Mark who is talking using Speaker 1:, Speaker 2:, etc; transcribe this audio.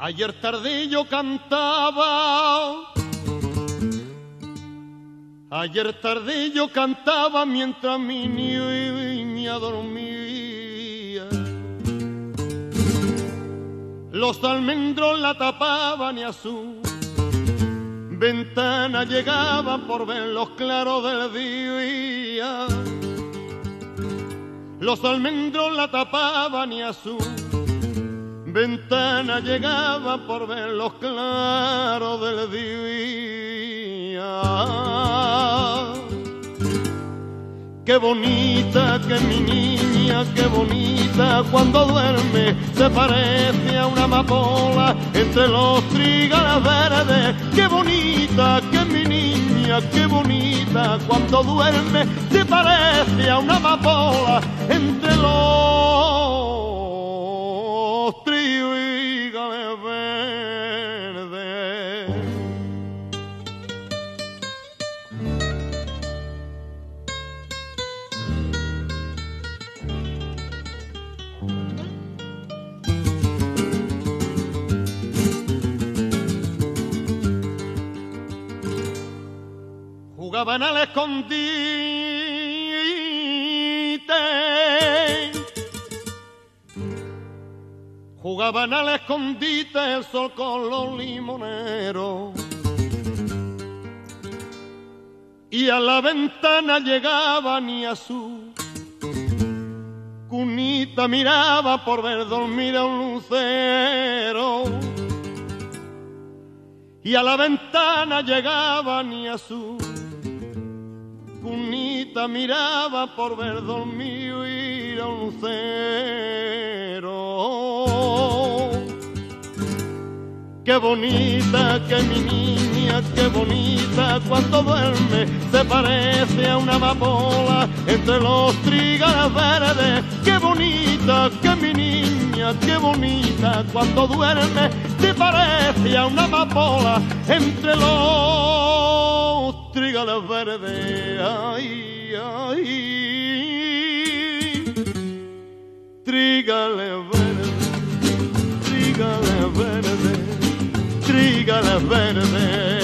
Speaker 1: Ayer tardillo cantaba. Ayer tardillo cantaba mientras mi niña dormía. Los almendros la tapaban y a su ventana llegaban por ver los claros del día. Los almendros la tapaban y a su ventana llegaba por ver los claros del día. Qué bonita que mi niña, qué bonita cuando duerme, se parece a una amapola entre los trigales verdes. Qué bonita que mi niña, qué bonita cuando duerme, se parece a una amapola entre los jugaban al escondite. Jugaban al escondite el sol con los limoneros. Y a la ventana llegaban y a su cunita miraba por ver dormir a un lucero y a la ventana llegaban y a su cunita miraba por ver dormir a un lucero. Qué bonita que mi niña, qué bonita cuando duerme, se parece a una amapola entre los trigales verdes. Qué bonita que mi niña, qué bonita cuando duerme, se parece a una amapola entre los trigales verdes. Ay, ay, trigales verdes, trigales verdes trígales verdes.